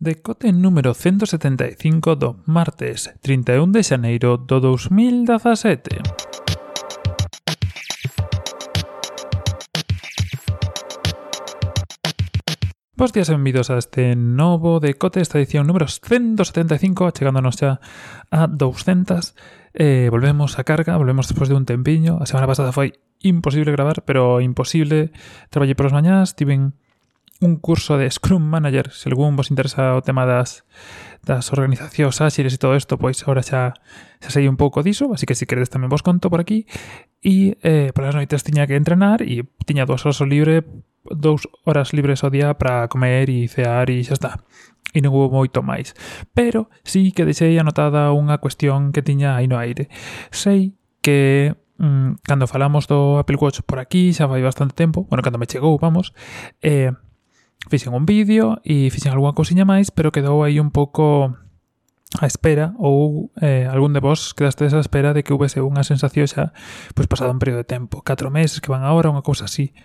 Decote número 175 do martes 31 de xaneiro do 2017. Bos días e benvidos a este novo decote, esta edición número 175, chegándonos xa a 200. Eh, volvemos a carga, volvemos despois de un tempiño. A semana pasada foi imposible gravar, pero imposible. Traballei polas mañás, tiven un curso de Scrum Manager, se algún vos interesa o tema das, das organizacións áxiles e todo isto, pois agora xa, xa sei un pouco diso, así que se queredes tamén vos conto por aquí. E eh, polas noites tiña que entrenar e tiña dúas horas libre dous horas libres ao día para comer e cear e xa está. E non hubo moito máis. Pero sí que deixei anotada unha cuestión que tiña aí no aire. Sei que mmm, cando falamos do Apple Watch por aquí, xa vai bastante tempo, bueno, cando me chegou, vamos, eh, fixen un vídeo e fixen algunha cosiña máis, pero quedou aí un pouco a espera ou eh, algún de vos quedastes a espera de que houvese unha sensación xa pois pasado un período de tempo, 4 meses que van agora, unha cousa así.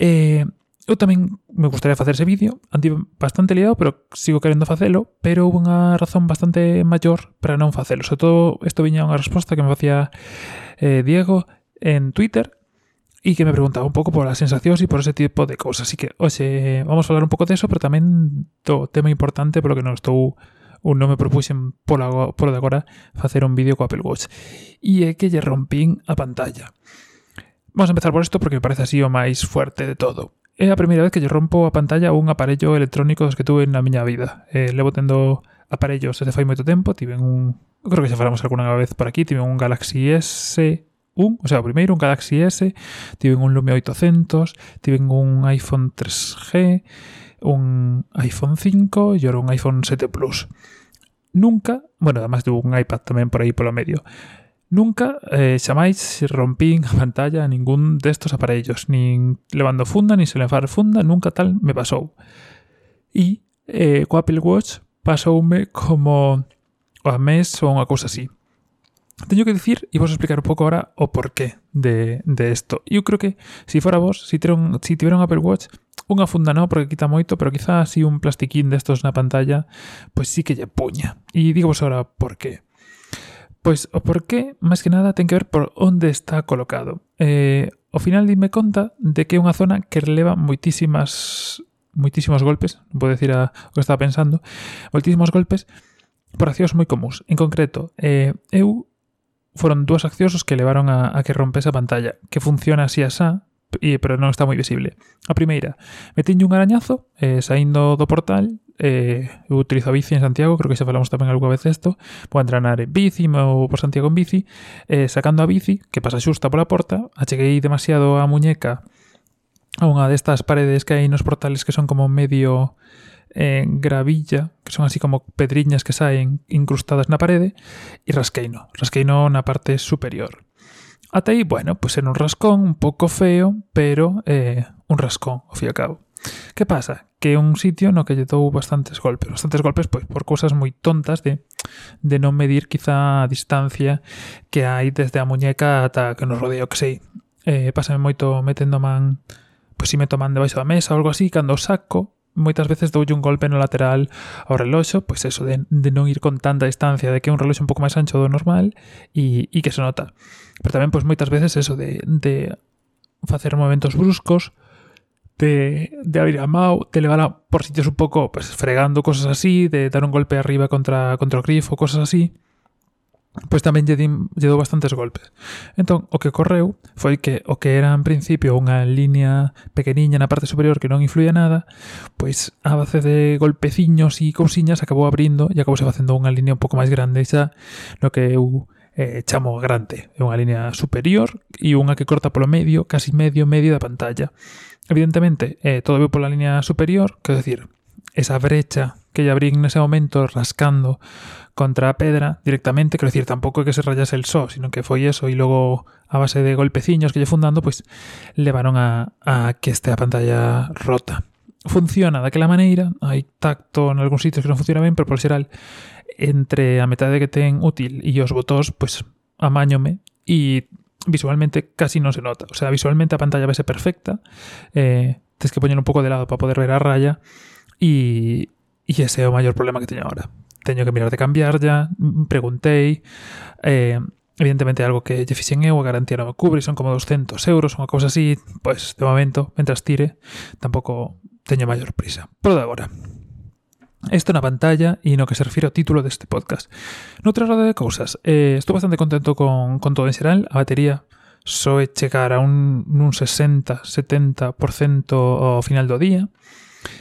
Eh, eu tamén me gustaría facer ese vídeo, andi bastante liado, pero sigo querendo facelo, pero houve unha razón bastante maior para non facelo. Sobre todo, isto viña unha resposta que me facía eh, Diego en Twitter, y que me preguntaba un pouco por as sensacións e por ese tipo de cousas. Así que hoxe vamos a falar un pouco de eso, pero tamén do tema importante polo que non estou ou non me propuxen polo, polo de agora facer un vídeo co Apple Watch. E é que lle rompín a pantalla. Vamos a empezar por isto porque me parece así o máis fuerte de todo. É a primeira vez que lle rompo a pantalla un aparello electrónico dos que tuve na miña vida. Eh, levo tendo aparellos desde fai moito tempo, tiven un... Creo que xa falamos alguna vez por aquí, tiven un Galaxy S, un, o sea, o primeiro un Galaxy S, tiven un Lumia 800, tiven un iPhone 3G, un iPhone 5 e ora un iPhone 7 Plus. Nunca, bueno, además de un iPad tamén por aí polo medio. Nunca eh, xamáis rompín a pantalla a ningún destos aparellos, nin levando funda, nin se levar funda, nunca tal me pasou. E eh, co Apple Watch pasoume como a mes ou unha cousa así teño que dicir e vos explicar un pouco ahora o porqué de, de esto. Eu creo que, se si fora vos, se si tiveron, si tiveron Apple Watch, unha funda non, porque quita moito, pero quizá así un plastiquín destos na pantalla, pois sí que lle puña. E digo vos ahora por qué. Pois o porqué, máis que nada, ten que ver por onde está colocado. Eh, ao final dime conta de que é unha zona que releva moitísimas moitísimos golpes, non vou decir a, o que estaba pensando, moitísimos golpes por accións moi comuns. En concreto, eh, eu foron dúas accións os que levaron a, a que rompese a pantalla, que funciona así asá, e, pero non está moi visible. A primeira, metinlle un arañazo eh, saindo do portal, eh, eu utilizo a bici en Santiago, creo que xa falamos tamén algunha vez isto, vou entrenar en bici ou por Santiago en bici, eh, sacando a bici, que pasa xusta pola porta, acheguei demasiado a muñeca a unha destas paredes que hai nos portales que son como medio en gravilla, que son así como pedriñas que saen incrustadas na parede, e rasqueino, rasqueino na parte superior. Ata aí, bueno, pois pues era un rascón un pouco feo, pero eh, un rascón, ao fin e cabo. Que pasa? Que é un sitio no que lle dou bastantes golpes. Bastantes golpes pois por cousas moi tontas de, de non medir quizá a distancia que hai desde a muñeca ata que nos rodea, que sei. Eh, pásame moito metendo man pois si me toman debaixo da mesa ou algo así, cando saco moitas veces doulle un golpe no lateral ao reloxo, pois eso de, de non ir con tanta distancia, de que é un reloxo un pouco máis ancho do normal e, e que se nota. Pero tamén pois moitas veces eso de, de facer movimentos bruscos, de, de abrir a mão, de levala por sitios un pouco pues, fregando cosas así, de dar un golpe arriba contra, contra o grifo, cosas así pois tamén lle, din, lle dou bastantes golpes. Entón, o que correu foi que o que era en principio unha liña pequeniña na parte superior que non influía nada, pois a base de golpeciños e cousiñas acabou abrindo e acabou se facendo unha liña un pouco máis grande xa no que eu eh, chamo grande. É unha liña superior e unha que corta polo medio, casi medio, medio da pantalla. Evidentemente, eh, todo veu pola liña superior, quero decir, esa brecha que lle abrín nese momento rascando contra pedra directamente, quero decir, tampouco é que se rayase el só, sino que foi eso e logo a base de golpeciños que lle fundando, pois levaron a, a que este a pantalla rota. Funciona daquela maneira, hai tacto en algúns sitios que non funciona ben, pero por xeral entre a metade que ten útil e os botóns, pois amañome e visualmente casi non se nota. O sea, visualmente a pantalla vese perfecta, eh, que poñer un pouco de lado para poder ver a raya e ese é o maior problema que teño agora. teño que mirar de cambiarlla, preguntei, eh, evidentemente algo que lle fixen eu, a garantía non me cubre, son como 200 euros, unha cousa así, pois de momento, mentras tire, tampouco teño maior prisa. Por agora, Esto na pantalla e no que se refiro ao título deste podcast. Noutra roda de cousas, eh, estou bastante contento con, con todo en xeral, a batería soe chegar a un, un 60-70% ao final do día,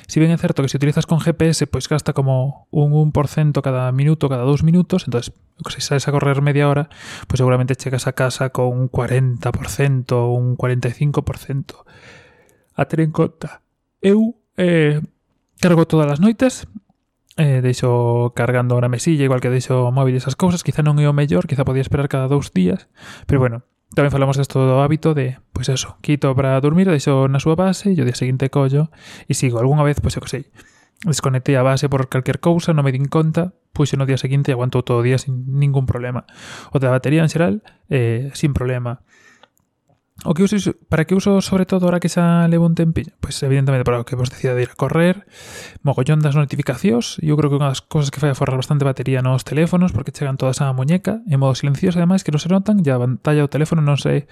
Si bien es cierto que si utilizas con GPS, pues pois gasta como un 1% cada minuto, cada dos minutos, entonces si sales a correr media hora, pues seguramente llegas a casa con un 40%, un 45%. A tener en conta, eu eh, cargo todas as noites, eh, deixo cargando na mesilla, igual que deixo o móvil e esas cousas, quizá non é o mellor, quizá podía esperar cada dous días, pero bueno, Tamén falamos desto do hábito de, pois pues eso, quito para dormir, deixo na súa base e o día seguinte collo e sigo. Algúnha vez, pois eu que sei, desconectei a base por calquer cousa, non me din conta, puxo no día seguinte e aguantou todo o día sin ningún problema. O da batería en xeral, eh, sin problema. O que uso, para que uso sobre todo ahora que xa levo un tempillo? Pois pues, evidentemente para o que vos decía de ir a correr, mogollón das notificacións, eu creo que unha das cosas que fai aforrar bastante batería nos teléfonos porque chegan todas á muñeca, en modo silencioso ademais que non se notan, e a pantalla do teléfono non se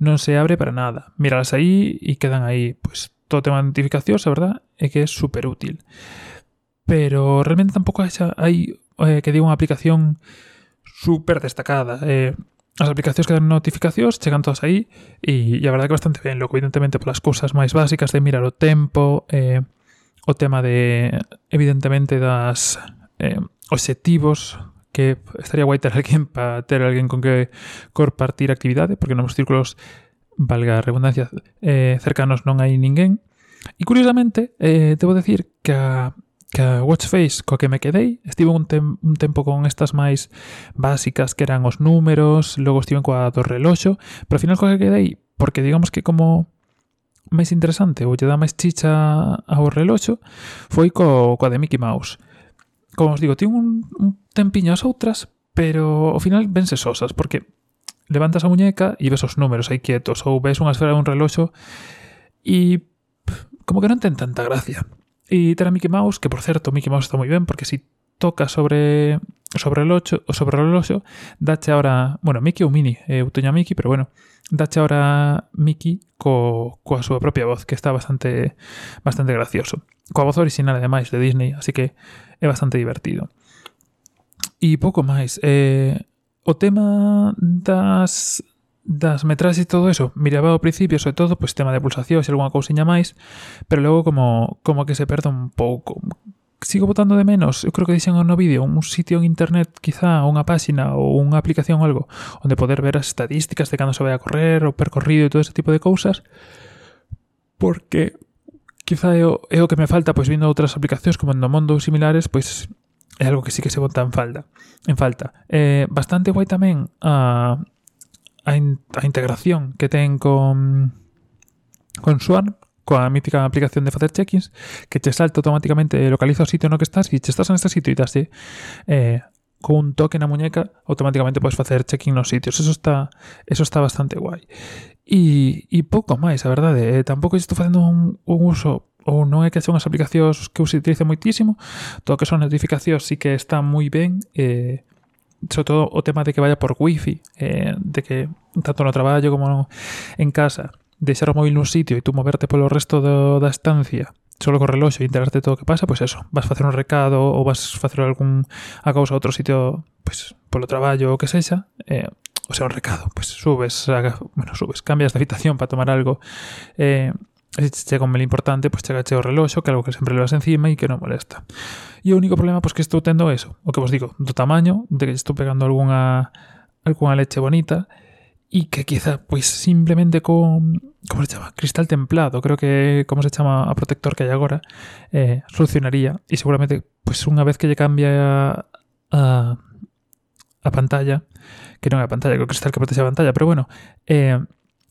non se abre para nada. Míralas aí e quedan aí, pois pues, todo tema de notificacións, a verdad, é que é super útil. Pero realmente tampouco hai, hai eh, que diga unha aplicación super destacada. Eh, as aplicacións que dan notificacións chegan todas aí e, e a verdade que bastante ben, logo evidentemente polas cousas máis básicas de mirar o tempo, eh, o tema de evidentemente das eh, obxectivos que estaría guai ter alguén para ter alguén con que compartir actividade, porque nos círculos valga a redundancia, eh, cercanos non hai ninguén. E curiosamente, eh, debo decir que a ca watch face co que me quedei estive un, tem un tempo con estas máis básicas que eran os números logo estive coa do reloxo pero ao final co que quedei porque digamos que como máis interesante ou lle dá máis chicha ao reloxo foi co, coa de Mickey Mouse. Como os digo, tiño un, un tempiño as outras pero ao final vense sosas porque levantas a muñeca e ves os números aí quietos ou ves unha esfera dun reloxo e como que non ten tanta gracia. Y trae a Mickey Mouse, que por cierto, Mickey Mouse está muy bien, porque si toca sobre, sobre el 8 o sobre el 8, dache ahora, bueno, Mickey ou Mini, eh, eu teño a Mickey, pero bueno, dache ahora Mickey co, coa súa propia voz, que está bastante bastante gracioso. Coa voz original, ademais, de Disney, así que é bastante divertido. E pouco máis, eh, o tema das das metraxes e todo eso, miraba ao principio, sobre todo, pois tema de pulsacións e algunha cousiña máis, pero logo como, como que se perde un pouco. Sigo botando de menos, eu creo que dixen no vídeo, un sitio en internet, quizá, unha páxina ou unha aplicación ou algo, onde poder ver as estadísticas de cando se vai a correr, o percorrido e todo ese tipo de cousas, porque quizá é o, é o que me falta, pois vindo outras aplicacións como Endomondo ou similares, pois é algo que sí que se bota en falta. En falta. Eh, bastante guai tamén a... Uh, a, in, a integración que ten con, con Swarm, coa mítica aplicación de facer check-ins, que che salta automáticamente, localiza o sitio no que estás, e che estás neste sitio e daste eh, con un toque na muñeca, automáticamente podes facer check-in nos sitios. Eso está, eso está bastante guai. E, e pouco máis, a verdade. Eh, tampouco estou facendo un, un uso ou non é que son as aplicacións que se utilice moitísimo, todo que son notificacións sí que está moi ben, eh, sobre todo o tema de que vaya por wifi, eh, de que tanto no traballo como no, en casa, deixar o móvil nun sitio e tú moverte polo resto do, da estancia solo co reloxo e enterarte de todo o que pasa, pois eso, vas facer un recado ou vas facer algún a causa a outro sitio, pois polo traballo ou que sexa, eh, o sea, un recado, pois subes, bueno, subes, cambias de habitación para tomar algo, eh, chega un mel importante, pois chega o reloxo, que algo que sempre levas encima e que non molesta. E o único problema pois que estou tendo eso, o que vos digo, do tamaño, de que estou pegando algunha algunha leche bonita e que quizá pois simplemente con como se chama? Cristal templado, creo que como se chama a protector que hai agora, eh, solucionaría e seguramente pois unha vez que lle cambia a, a pantalla, que non é a pantalla, que cristal que protege a pantalla, pero bueno, eh,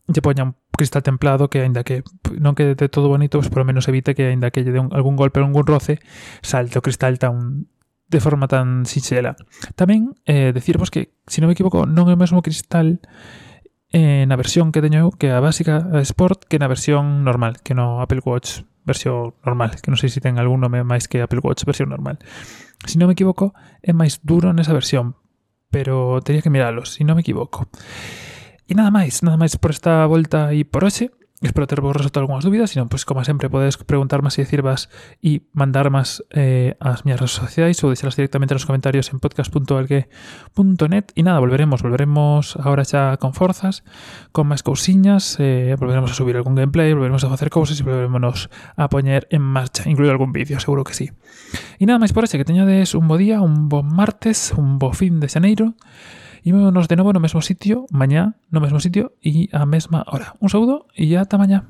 lle poña un cristal templado que aínda que non quede de todo bonito, pois por lo menos evita que aínda que lle dé un, algún golpe ou algún roce, salte o cristal tan de forma tan sinxela. Tamén eh, decirvos que, se si non me equivoco, non é o mesmo cristal eh, na versión que teño eu, que a básica a Sport, que na versión normal, que no Apple Watch versión normal, que non sei se ten algún nome máis que Apple Watch versión normal. Se si non me equivoco, é máis duro nesa versión, pero teria que miralo, se si non me equivoco. E nada máis, nada máis por esta volta e por hoxe. Espero ter vos resolto algunhas dúbidas, senón, pois, como sempre, podedes preguntarmas e dicirvas e mandarmas eh, as miñas redes sociais ou deixalas directamente nos comentarios en podcast.algue.net e nada, volveremos, volveremos agora xa con forzas, con máis cousiñas, eh, volveremos a subir algún gameplay, volveremos a facer cousas e volveremos a poñer en marcha, incluído algún vídeo, seguro que sí. E nada máis por ese, que teñades un bo día, un bo martes, un bo fin de xaneiro, E vémonos de novo no mesmo sitio, mañá, no mesmo sitio e a mesma hora. Un saúdo e ata mañá.